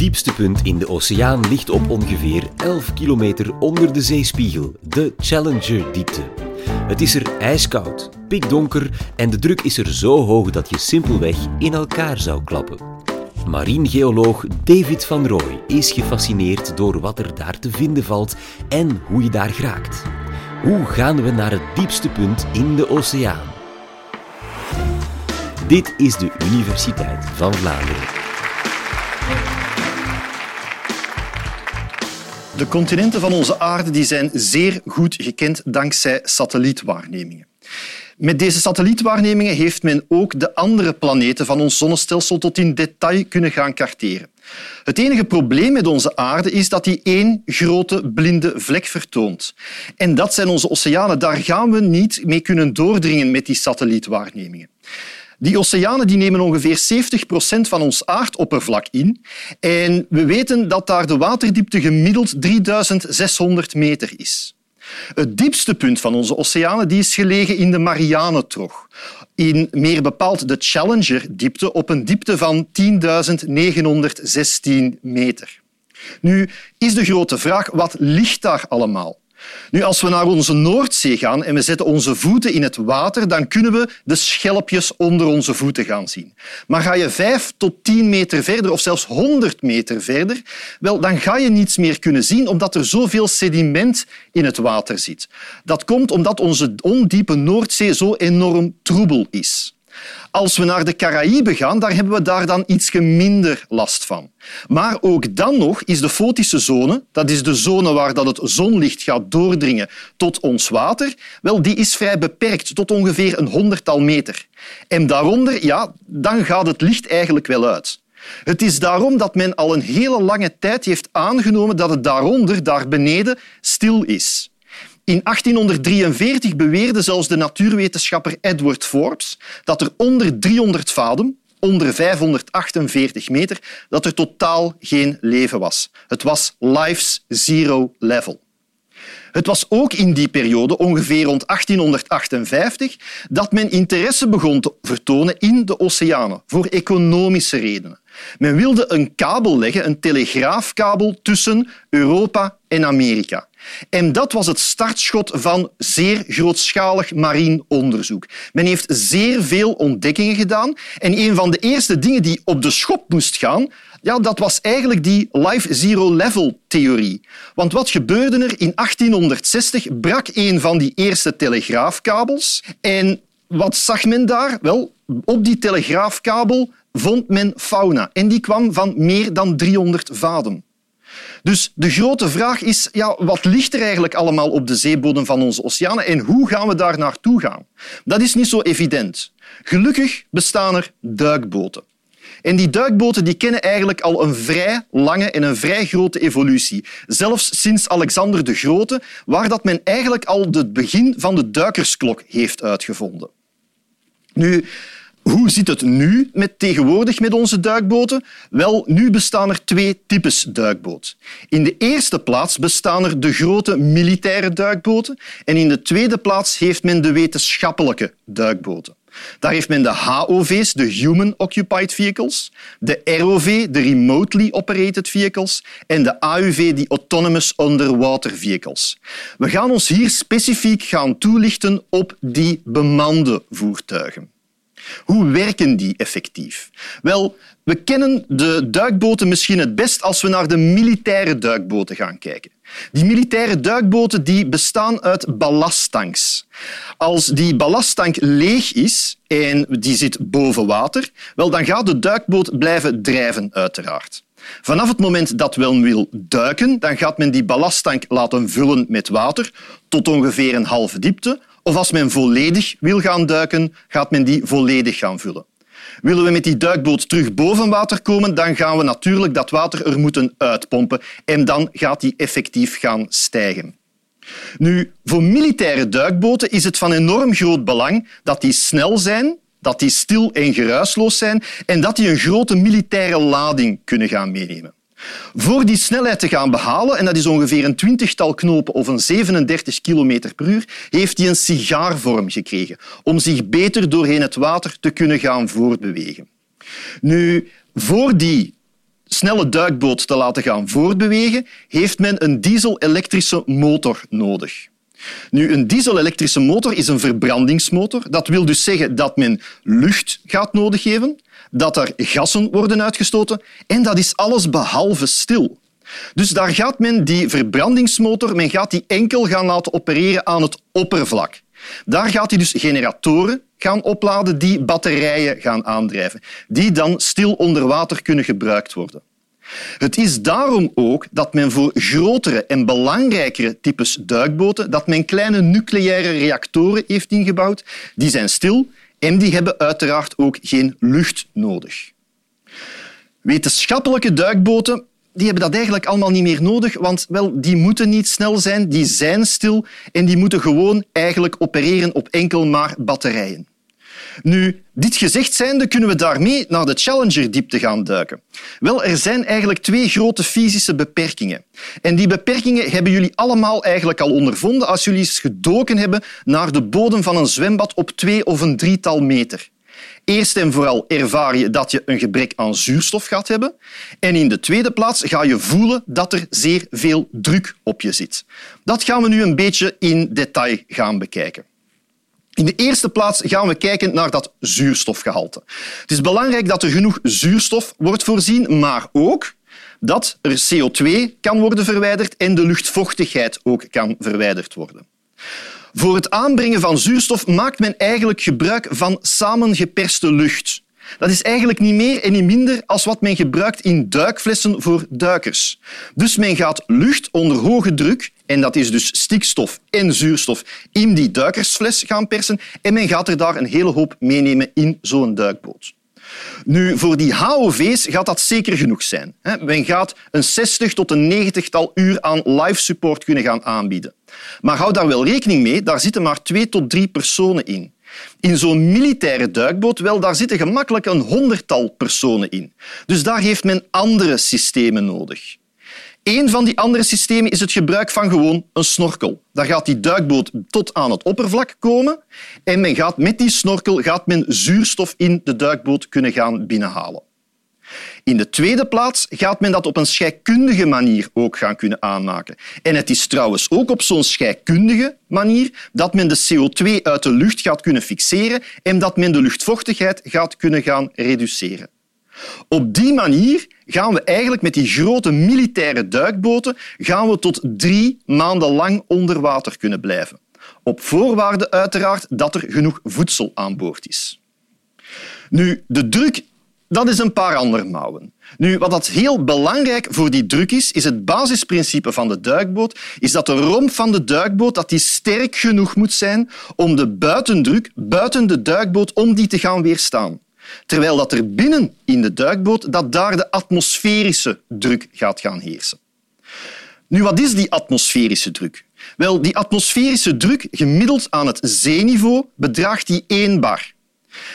diepste punt in de oceaan ligt op ongeveer 11 kilometer onder de zeespiegel, de Challenger-diepte. Het is er ijskoud, pikdonker en de druk is er zo hoog dat je simpelweg in elkaar zou klappen. Marinegeoloog David van Rooij is gefascineerd door wat er daar te vinden valt en hoe je daar geraakt. Hoe gaan we naar het diepste punt in de oceaan? Dit is de Universiteit van Vlaanderen. De continenten van onze aarde die zijn zeer goed gekend dankzij satellietwaarnemingen. Met deze satellietwaarnemingen heeft men ook de andere planeten van ons zonnestelsel tot in detail kunnen gaan karteren. Het enige probleem met onze aarde is dat die één grote blinde vlek vertoont. En dat zijn onze oceanen. Daar gaan we niet mee kunnen doordringen met die satellietwaarnemingen. Die oceanen die nemen ongeveer 70 procent van ons aardoppervlak in. En we weten dat daar de waterdiepte gemiddeld 3600 meter is. Het diepste punt van onze oceanen die is gelegen in de Marianentrog. In meer bepaald de Challenger-diepte op een diepte van 10.916 meter. Nu is de grote vraag, wat ligt daar allemaal? Nu, als we naar onze Noordzee gaan en we zetten onze voeten in het water, dan kunnen we de schelpjes onder onze voeten gaan zien. Maar ga je vijf tot tien meter verder of zelfs honderd meter verder, wel, dan ga je niets meer kunnen zien omdat er zoveel sediment in het water zit. Dat komt omdat onze ondiepe Noordzee zo enorm troebel is. Als we naar de Caraïben gaan, daar hebben we daar dan iets minder last van. Maar ook dan nog is de fotische zone, dat is de zone waar dat het zonlicht gaat doordringen tot ons water, wel, die is vrij beperkt, tot ongeveer een honderdtal meter. En daaronder, ja, dan gaat het licht eigenlijk wel uit. Het is daarom dat men al een hele lange tijd heeft aangenomen dat het daaronder, daar beneden, stil is. In 1843 beweerde zelfs de natuurwetenschapper Edward Forbes dat er onder 300 vaden, onder 548 meter, dat er totaal geen leven was. Het was life's zero level. Het was ook in die periode, ongeveer rond 1858, dat men interesse begon te vertonen in de oceanen, voor economische redenen. Men wilde een kabel leggen, een telegraafkabel tussen Europa en Amerika. En dat was het startschot van zeer grootschalig marien onderzoek. Men heeft zeer veel ontdekkingen gedaan en een van de eerste dingen die op de schop moest gaan, ja, dat was eigenlijk die life zero level theorie. Want wat gebeurde er? In 1860 brak een van die eerste telegraafkabels en wat zag men daar? Wel, op die telegraafkabel vond men fauna en die kwam van meer dan 300 vaden. Dus de grote vraag is, ja, wat ligt er eigenlijk allemaal op de zeebodem van onze oceanen en hoe gaan we daar naartoe gaan? Dat is niet zo evident. Gelukkig bestaan er duikboten. En die duikboten die kennen eigenlijk al een vrij lange en een vrij grote evolutie. Zelfs sinds Alexander de Grote, waar dat men eigenlijk al het begin van de duikersklok heeft uitgevonden. Nu, hoe zit het nu met tegenwoordig met onze duikboten? Wel, nu bestaan er twee types duikboot. In de eerste plaats bestaan er de grote militaire duikboten en in de tweede plaats heeft men de wetenschappelijke duikboten. Daar heeft men de HOV's, de Human Occupied Vehicles, de ROV, de Remotely Operated Vehicles, en de AUV, de Autonomous Underwater Vehicles. We gaan ons hier specifiek gaan toelichten op die bemande voertuigen. Hoe werken die effectief? Wel, we kennen de duikboten misschien het best als we naar de militaire duikboten gaan kijken. Die militaire duikboten die bestaan uit ballasttanks. Als die ballasttank leeg is en die zit boven water, wel, dan gaat de duikboot blijven drijven, uiteraard. Vanaf het moment dat men wil duiken, dan gaat men die ballasttank laten vullen met water tot ongeveer een halve diepte of als men volledig wil gaan duiken, gaat men die volledig gaan vullen. Willen we met die duikboot terug boven water komen, dan gaan we natuurlijk dat water er moeten uitpompen en dan gaat die effectief gaan stijgen. Nu, voor militaire duikboten is het van enorm groot belang dat die snel zijn, dat die stil en geruisloos zijn en dat die een grote militaire lading kunnen gaan meenemen. Voor die snelheid te gaan behalen, en dat is ongeveer een twintigtal knopen of een 37 km per uur, heeft hij een sigaarvorm gekregen om zich beter doorheen het water te kunnen gaan voortbewegen. Nu, voor die snelle duikboot te laten gaan voortbewegen, heeft men een diesel-elektrische motor nodig. Nu, een diesel-elektrische motor is een verbrandingsmotor. Dat wil dus zeggen dat men lucht gaat nodig geven, dat er gassen worden uitgestoten en dat is alles behalve stil. Dus daar gaat men die verbrandingsmotor men gaat die enkel gaan laten opereren aan het oppervlak. Daar gaat hij dus generatoren gaan opladen die batterijen gaan aandrijven, die dan stil onder water kunnen gebruikt worden. Het is daarom ook dat men voor grotere en belangrijkere types duikboten dat men kleine nucleaire reactoren heeft ingebouwd. Die zijn stil en die hebben uiteraard ook geen lucht nodig. Wetenschappelijke duikboten die hebben dat eigenlijk allemaal niet meer nodig, want wel, die moeten niet snel zijn, die zijn stil en die moeten gewoon eigenlijk opereren op enkel maar batterijen. Nu, dit gezegd zijnde kunnen we daarmee naar de Challenger-diepte gaan duiken. Wel, er zijn eigenlijk twee grote fysische beperkingen. En die beperkingen hebben jullie allemaal eigenlijk al ondervonden als jullie eens gedoken hebben naar de bodem van een zwembad op twee of een drietal meter. Eerst en vooral ervaar je dat je een gebrek aan zuurstof gaat hebben. En in de tweede plaats ga je voelen dat er zeer veel druk op je zit. Dat gaan we nu een beetje in detail gaan bekijken. In de eerste plaats gaan we kijken naar dat zuurstofgehalte. Het is belangrijk dat er genoeg zuurstof wordt voorzien, maar ook dat er CO2 kan worden verwijderd en de luchtvochtigheid ook kan verwijderd worden. Voor het aanbrengen van zuurstof maakt men eigenlijk gebruik van samengeperste lucht. Dat is eigenlijk niet meer en niet minder als wat men gebruikt in duikflessen voor duikers. Dus men gaat lucht onder hoge druk, en dat is dus stikstof en zuurstof, in die duikersfles gaan persen en men gaat er daar een hele hoop meenemen in zo'n duikboot. Nu, voor die HOV's gaat dat zeker genoeg zijn. Men gaat een 60 tot een 90-tal uur aan live support kunnen gaan aanbieden. Maar hou daar wel rekening mee, daar zitten maar twee tot drie personen in. In zo'n militaire duikboot, wel, daar zitten gemakkelijk een honderdtal personen in. Dus daar heeft men andere systemen nodig. Een van die andere systemen is het gebruik van gewoon een snorkel. Daar gaat die duikboot tot aan het oppervlak komen en men gaat, met die snorkel gaat men zuurstof in de duikboot kunnen gaan binnenhalen. In de tweede plaats gaat men dat op een scheikundige manier ook gaan kunnen aanmaken. En het is trouwens ook op zo'n scheikundige manier dat men de CO2 uit de lucht gaat kunnen fixeren en dat men de luchtvochtigheid gaat kunnen gaan reduceren. Op die manier gaan we eigenlijk met die grote militaire duikboten gaan we tot drie maanden lang onder water kunnen blijven. Op voorwaarde uiteraard dat er genoeg voedsel aan boord is. Nu, de druk dat is een paar andere mouwen. Nu, wat dat heel belangrijk voor die druk is, is het basisprincipe van de duikboot, is dat de romp van de duikboot dat die sterk genoeg moet zijn om de buitendruk buiten de duikboot om die te gaan weerstaan. Terwijl dat er binnen in de duikboot dat daar de atmosferische druk gaat gaan heersen. Nu, wat is die atmosferische druk? Wel, die atmosferische druk gemiddeld aan het zeeniveau bedraagt die 1 bar.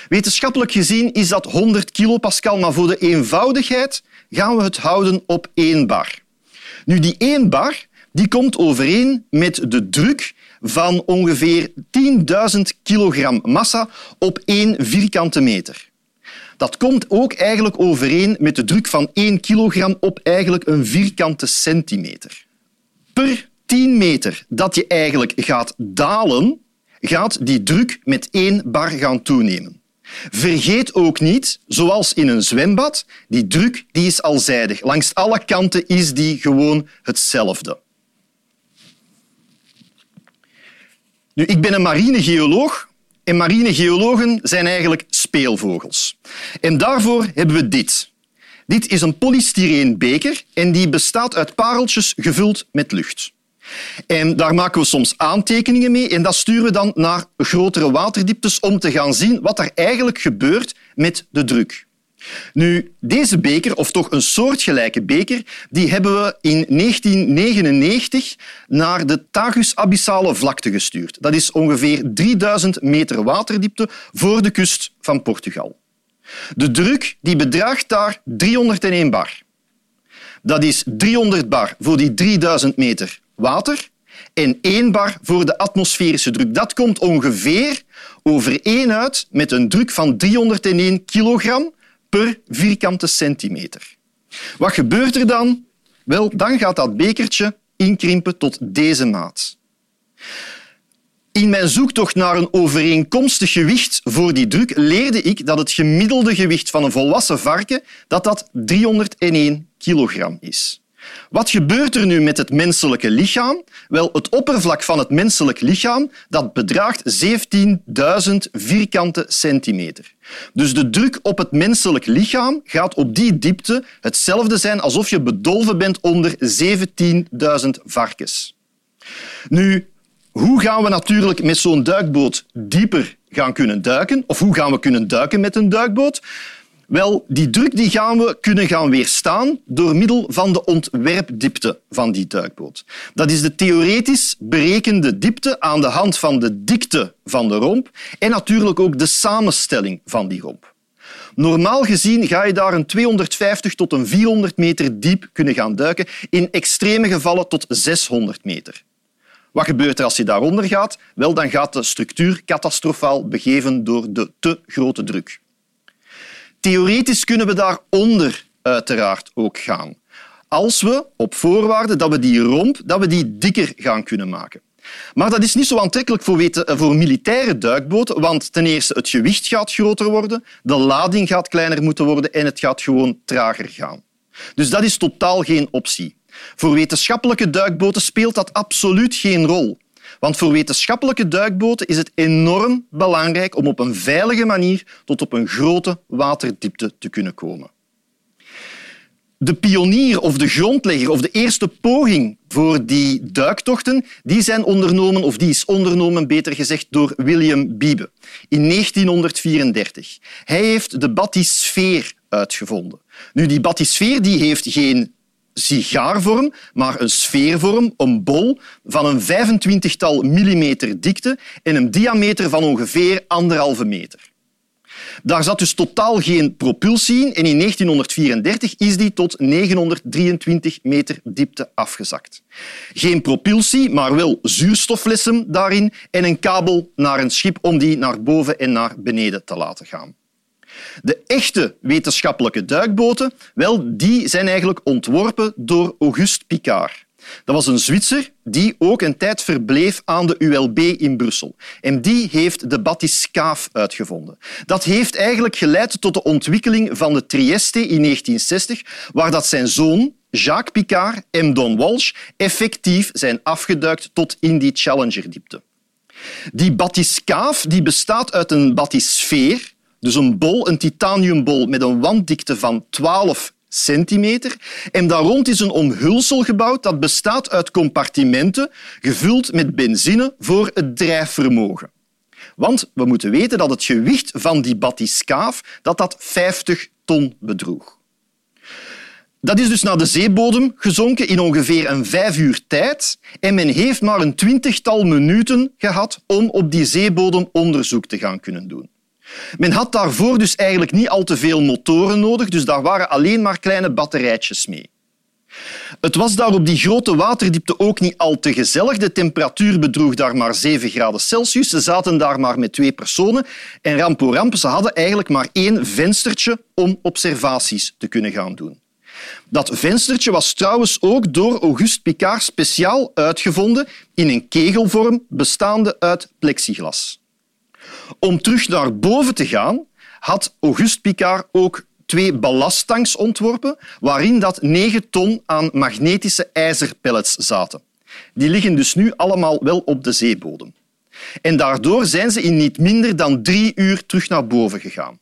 Wetenschappelijk gezien is dat 100 kilopascal, maar voor de eenvoudigheid gaan we het houden op 1 bar. Nu, die 1 bar die komt overeen met de druk van ongeveer 10.000 kilogram massa op 1 vierkante meter. Dat komt ook eigenlijk overeen met de druk van 1 kilogram op eigenlijk een vierkante centimeter. Per 10 meter dat je eigenlijk gaat dalen, gaat die druk met 1 bar gaan toenemen. Vergeet ook niet, zoals in een zwembad, die druk die is alzijdig. Langs alle kanten is die gewoon hetzelfde. Nu, ik ben een marinegeoloog en marinegeologen zijn eigenlijk speelvogels. En daarvoor hebben we dit. Dit is een polystyreen beker en die bestaat uit pareltjes gevuld met lucht. En daar maken we soms aantekeningen mee en dat sturen we dan naar grotere waterdieptes om te gaan zien wat er eigenlijk gebeurt met de druk. Nu, deze beker, of toch een soortgelijke beker, die hebben we in 1999 naar de Tagus Abyssale vlakte gestuurd. Dat is ongeveer 3000 meter waterdiepte voor de kust van Portugal. De druk die bedraagt daar 301 bar. Dat is 300 bar voor die 3000 meter water en 1 bar voor de atmosferische druk. Dat komt ongeveer overeen uit met een druk van 301 kilogram per vierkante centimeter. Wat gebeurt er dan? Wel, dan gaat dat bekertje inkrimpen tot deze maat. In mijn zoektocht naar een overeenkomstig gewicht voor die druk leerde ik dat het gemiddelde gewicht van een volwassen varken dat dat 301 kilogram is. Wat gebeurt er nu met het menselijke lichaam? Wel, het oppervlak van het menselijk lichaam dat bedraagt 17.000 vierkante centimeter. Dus de druk op het menselijk lichaam gaat op die diepte hetzelfde zijn alsof je bedolven bent onder 17.000 varkens. Nu, hoe gaan we natuurlijk met zo'n duikboot dieper gaan kunnen duiken? Of hoe gaan we kunnen duiken met een duikboot? Wel, die druk die gaan we kunnen gaan weerstaan door middel van de ontwerpdiepte van die duikboot. Dat is de theoretisch berekende diepte aan de hand van de dikte van de romp en natuurlijk ook de samenstelling van die romp. Normaal gezien ga je daar een 250 tot een 400 meter diep kunnen gaan duiken, in extreme gevallen tot 600 meter. Wat gebeurt er als je daaronder gaat? Wel, dan gaat de structuur catastrofaal begeven door de te grote druk. Theoretisch kunnen we daaronder uiteraard ook gaan. Als we, op voorwaarde dat we die romp dat we die dikker gaan kunnen maken. Maar dat is niet zo aantrekkelijk voor, weten, voor militaire duikboten, want ten eerste het gewicht gaat groter worden, de lading gaat kleiner moeten worden en het gaat gewoon trager gaan. Dus dat is totaal geen optie. Voor wetenschappelijke duikboten speelt dat absoluut geen rol. Want voor wetenschappelijke duikboten is het enorm belangrijk om op een veilige manier tot op een grote waterdiepte te kunnen komen. De pionier of de grondlegger of de eerste poging voor die duiktochten die zijn ondernomen, of die is ondernomen, beter gezegd, door William Beebe in 1934. Hij heeft de bathysphere uitgevonden. Nu, die bathysphere die heeft geen sigaarvorm, maar een sfeervorm, een bol van een 25-tal millimeter dikte en een diameter van ongeveer anderhalve meter. Daar zat dus totaal geen propulsie in en in 1934 is die tot 923 meter diepte afgezakt. Geen propulsie, maar wel zuurstofflessen daarin en een kabel naar een schip om die naar boven en naar beneden te laten gaan. De echte wetenschappelijke duikboten wel, die zijn eigenlijk ontworpen door Auguste Picard. Dat was een Zwitser die ook een tijd verbleef aan de ULB in Brussel. En die heeft de bathyscaphe uitgevonden. Dat heeft eigenlijk geleid tot de ontwikkeling van de Trieste in 1960, waar dat zijn zoon, Jacques Picard en Don Walsh effectief zijn afgeduikt tot in die Challenger-diepte. Die bathyscaphe die bestaat uit een bathysfeer, dus een bol, een titaniumbol met een wanddikte van 12 centimeter. En daar rond is een omhulsel gebouwd dat bestaat uit compartimenten gevuld met benzine voor het drijfvermogen. Want we moeten weten dat het gewicht van die bathyscaphe dat dat 50 ton bedroeg. Dat is dus naar de zeebodem gezonken in ongeveer een vijf uur tijd en men heeft maar een twintigtal minuten gehad om op die zeebodem onderzoek te gaan kunnen doen. Men had daarvoor dus eigenlijk niet al te veel motoren nodig, dus daar waren alleen maar kleine batterijtjes mee. Het was daar op die grote waterdiepte ook niet al te gezellig. De temperatuur bedroeg daar maar 7 graden Celsius. Ze zaten daar maar met twee personen. En rampo ramp, ze hadden eigenlijk maar één venstertje om observaties te kunnen gaan doen. Dat venstertje was trouwens ook door Auguste Picard speciaal uitgevonden in een kegelvorm bestaande uit plexiglas. Om terug naar boven te gaan, had Auguste Picard ook twee ballasttanks ontworpen waarin dat 9 ton aan magnetische ijzerpellets zaten. Die liggen dus nu allemaal wel op de zeebodem. En daardoor zijn ze in niet minder dan drie uur terug naar boven gegaan.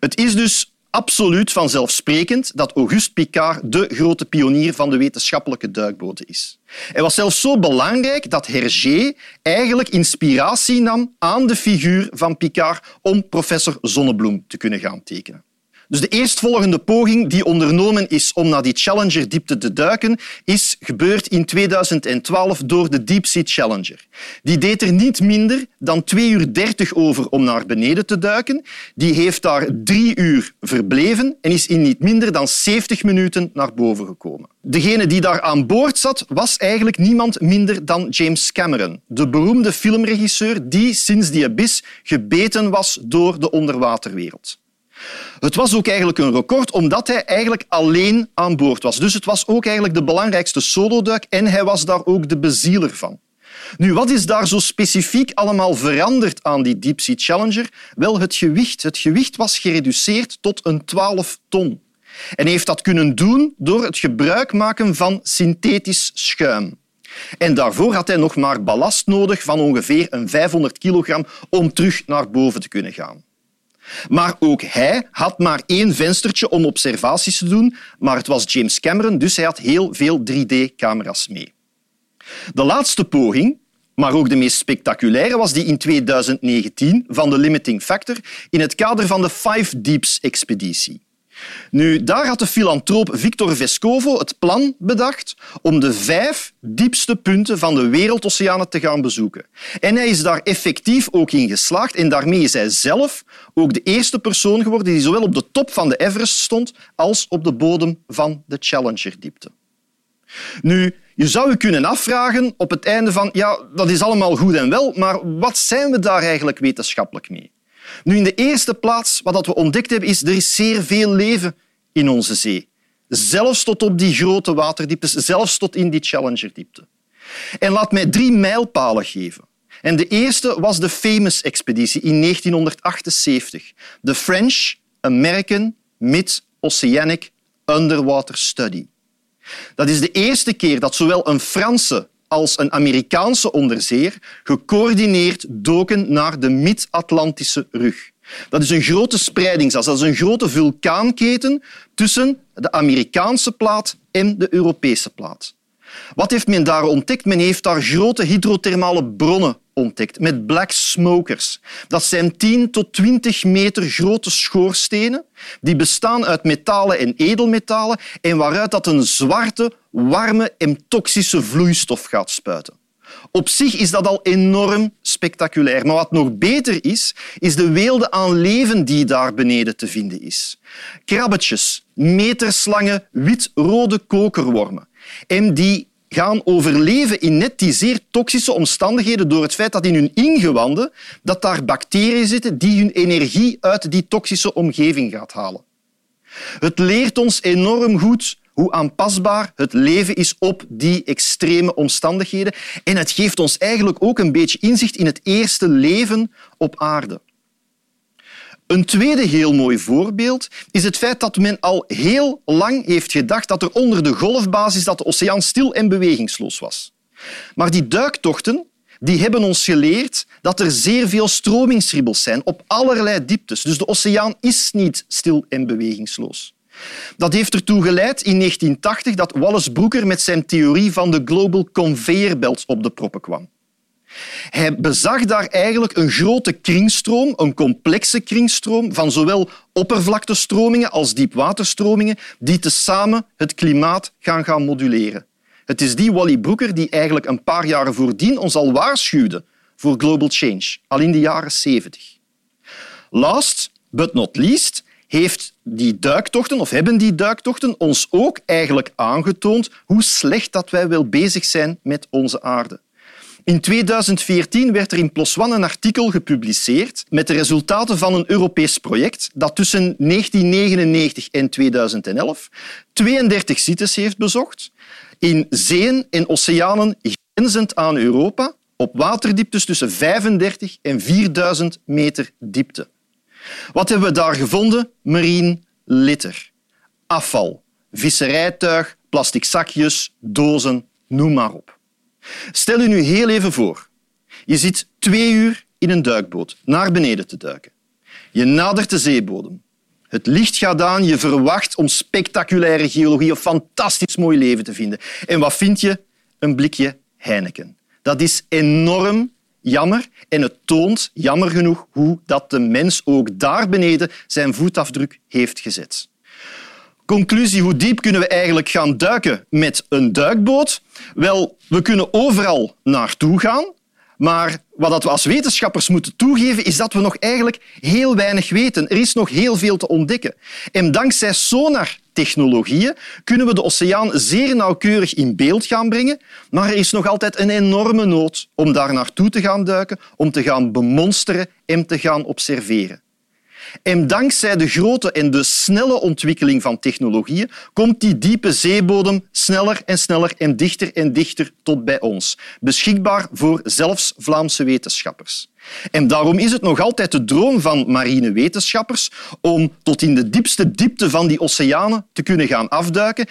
Het is dus absoluut vanzelfsprekend dat Auguste Picard de grote pionier van de wetenschappelijke duikboten is. Hij was zelfs zo belangrijk dat Hergé eigenlijk inspiratie nam aan de figuur van Picard om professor Zonnebloem te kunnen gaan tekenen. Dus de eerstvolgende poging die ondernomen is om naar die Challenger-diepte te duiken, is gebeurd in 2012 door de Deep Sea Challenger. Die deed er niet minder dan 2 uur 30 over om naar beneden te duiken. Die heeft daar drie uur verbleven en is in niet minder dan 70 minuten naar boven gekomen. Degene die daar aan boord zat, was eigenlijk niemand minder dan James Cameron, de beroemde filmregisseur die sinds die abyss gebeten was door de onderwaterwereld. Het was ook eigenlijk een record omdat hij eigenlijk alleen aan boord was. Dus het was ook eigenlijk de belangrijkste soloduik en hij was daar ook de bezieler van. Nu, wat is daar zo specifiek allemaal veranderd aan die Deep Sea Challenger? Wel, het gewicht. Het gewicht was gereduceerd tot een 12 ton. En heeft dat kunnen doen door het gebruik maken van synthetisch schuim. En daarvoor had hij nog maar ballast nodig van ongeveer een 500 kilogram om terug naar boven te kunnen gaan. Maar ook hij had maar één venstertje om observaties te doen, maar het was James Cameron, dus hij had heel veel 3D-camera's mee. De laatste poging, maar ook de meest spectaculaire, was die in 2019 van de Limiting Factor in het kader van de Five Deeps-expeditie. Nu, daar had de filantroop Victor Vescovo het plan bedacht om de vijf diepste punten van de wereldoceanen te gaan bezoeken. En hij is daar effectief ook in geslaagd en daarmee is hij zelf ook de eerste persoon geworden die zowel op de top van de Everest stond als op de bodem van de Challenger-diepte. Nu, je zou je kunnen afvragen op het einde van ja, dat is allemaal goed en wel, maar wat zijn we daar eigenlijk wetenschappelijk mee? Nu, in de eerste plaats, wat we ontdekt hebben, is er is zeer veel leven in onze zee. Zelfs tot op die grote waterdieptes, zelfs tot in die Challenger-diepte. En laat mij drie mijlpalen geven. En de eerste was de Famous-expeditie in 1978. De French American Mid-Oceanic Underwater Study. Dat is de eerste keer dat zowel een Franse als een Amerikaanse onderzeer gecoördineerd doken naar de Mid-Atlantische rug. Dat is een grote spreidingsas, dat is een grote vulkaanketen tussen de Amerikaanse plaat en de Europese plaat. Wat heeft men daar ontdekt? Men heeft daar grote hydrothermale bronnen ontdekt met black smokers. Dat zijn 10 tot 20 meter grote schoorstenen die bestaan uit metalen en edelmetalen en waaruit dat een zwarte, warme en toxische vloeistof gaat spuiten. Op zich is dat al enorm spectaculair. Maar wat nog beter is, is de weelde aan leven die daar beneden te vinden is. Krabbetjes, meterslange, wit-rode kokerwormen. En die gaan overleven in net die zeer toxische omstandigheden door het feit dat in hun ingewanden dat daar bacteriën zitten die hun energie uit die toxische omgeving gaat halen. Het leert ons enorm goed hoe aanpasbaar het leven is op die extreme omstandigheden en het geeft ons eigenlijk ook een beetje inzicht in het eerste leven op aarde. Een tweede heel mooi voorbeeld is het feit dat men al heel lang heeft gedacht dat er onder de golfbasis dat de oceaan stil en bewegingsloos was. Maar die duiktochten die hebben ons geleerd dat er zeer veel stromingsribbels zijn op allerlei dieptes. Dus de oceaan is niet stil en bewegingsloos. Dat heeft ertoe geleid in 1980 dat Wallace Brooker met zijn theorie van de Global Conveyor Belt op de proppen kwam. Hij bezag daar eigenlijk een grote kringstroom, een complexe kringstroom van zowel oppervlaktestromingen als diepwaterstromingen die tezamen het klimaat gaan, gaan moduleren. Het is die Wally Brooker die eigenlijk een paar jaren voordien ons al waarschuwde voor global change, al in de jaren 70. Last but not least heeft die duiktochten, of hebben die duiktochten ons ook eigenlijk aangetoond hoe slecht dat wij wel bezig zijn met onze aarde. In 2014 werd er in PLOS ONE een artikel gepubliceerd met de resultaten van een Europees project dat tussen 1999 en 2011 32 sites heeft bezocht in zeeën en oceanen grenzend aan Europa op waterdieptes tussen 35 en 4000 meter diepte. Wat hebben we daar gevonden? Marine litter, afval, visserijtuig, plastic zakjes, dozen, noem maar op. Stel je nu heel even voor. Je zit twee uur in een duikboot naar beneden te duiken. Je nadert de zeebodem. Het licht gaat aan, je verwacht om spectaculaire geologie of fantastisch mooi leven te vinden. En wat vind je? Een blikje Heineken. Dat is enorm jammer en het toont, jammer genoeg, hoe dat de mens ook daar beneden zijn voetafdruk heeft gezet. Conclusie, hoe diep kunnen we eigenlijk gaan duiken met een duikboot? Wel, we kunnen overal naartoe gaan, maar wat we als wetenschappers moeten toegeven, is dat we nog eigenlijk heel weinig weten. Er is nog heel veel te ontdekken. En dankzij sonartechnologieën kunnen we de oceaan zeer nauwkeurig in beeld gaan brengen, maar er is nog altijd een enorme nood om daar naartoe te gaan duiken, om te gaan bemonsteren en te gaan observeren. En dankzij de grote en de snelle ontwikkeling van technologieën komt die diepe zeebodem sneller en sneller en dichter en dichter tot bij ons, beschikbaar voor zelfs Vlaamse wetenschappers. En daarom is het nog altijd de droom van marine wetenschappers om tot in de diepste diepte van die oceanen te kunnen gaan afduiken.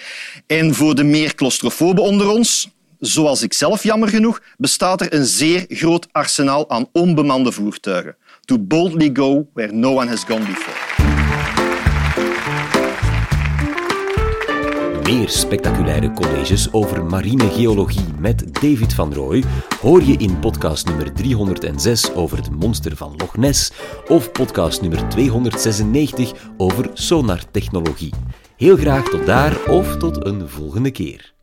En voor de meer claustrofoben onder ons, zoals ik zelf jammer genoeg, bestaat er een zeer groot arsenaal aan onbemande voertuigen. To boldly go where no one has gone before. Meer spectaculaire colleges over marine geologie met David van Rooij hoor je in podcast nummer 306 over het monster van Loch Ness of podcast nummer 296 over sonartechnologie. Heel graag tot daar of tot een volgende keer.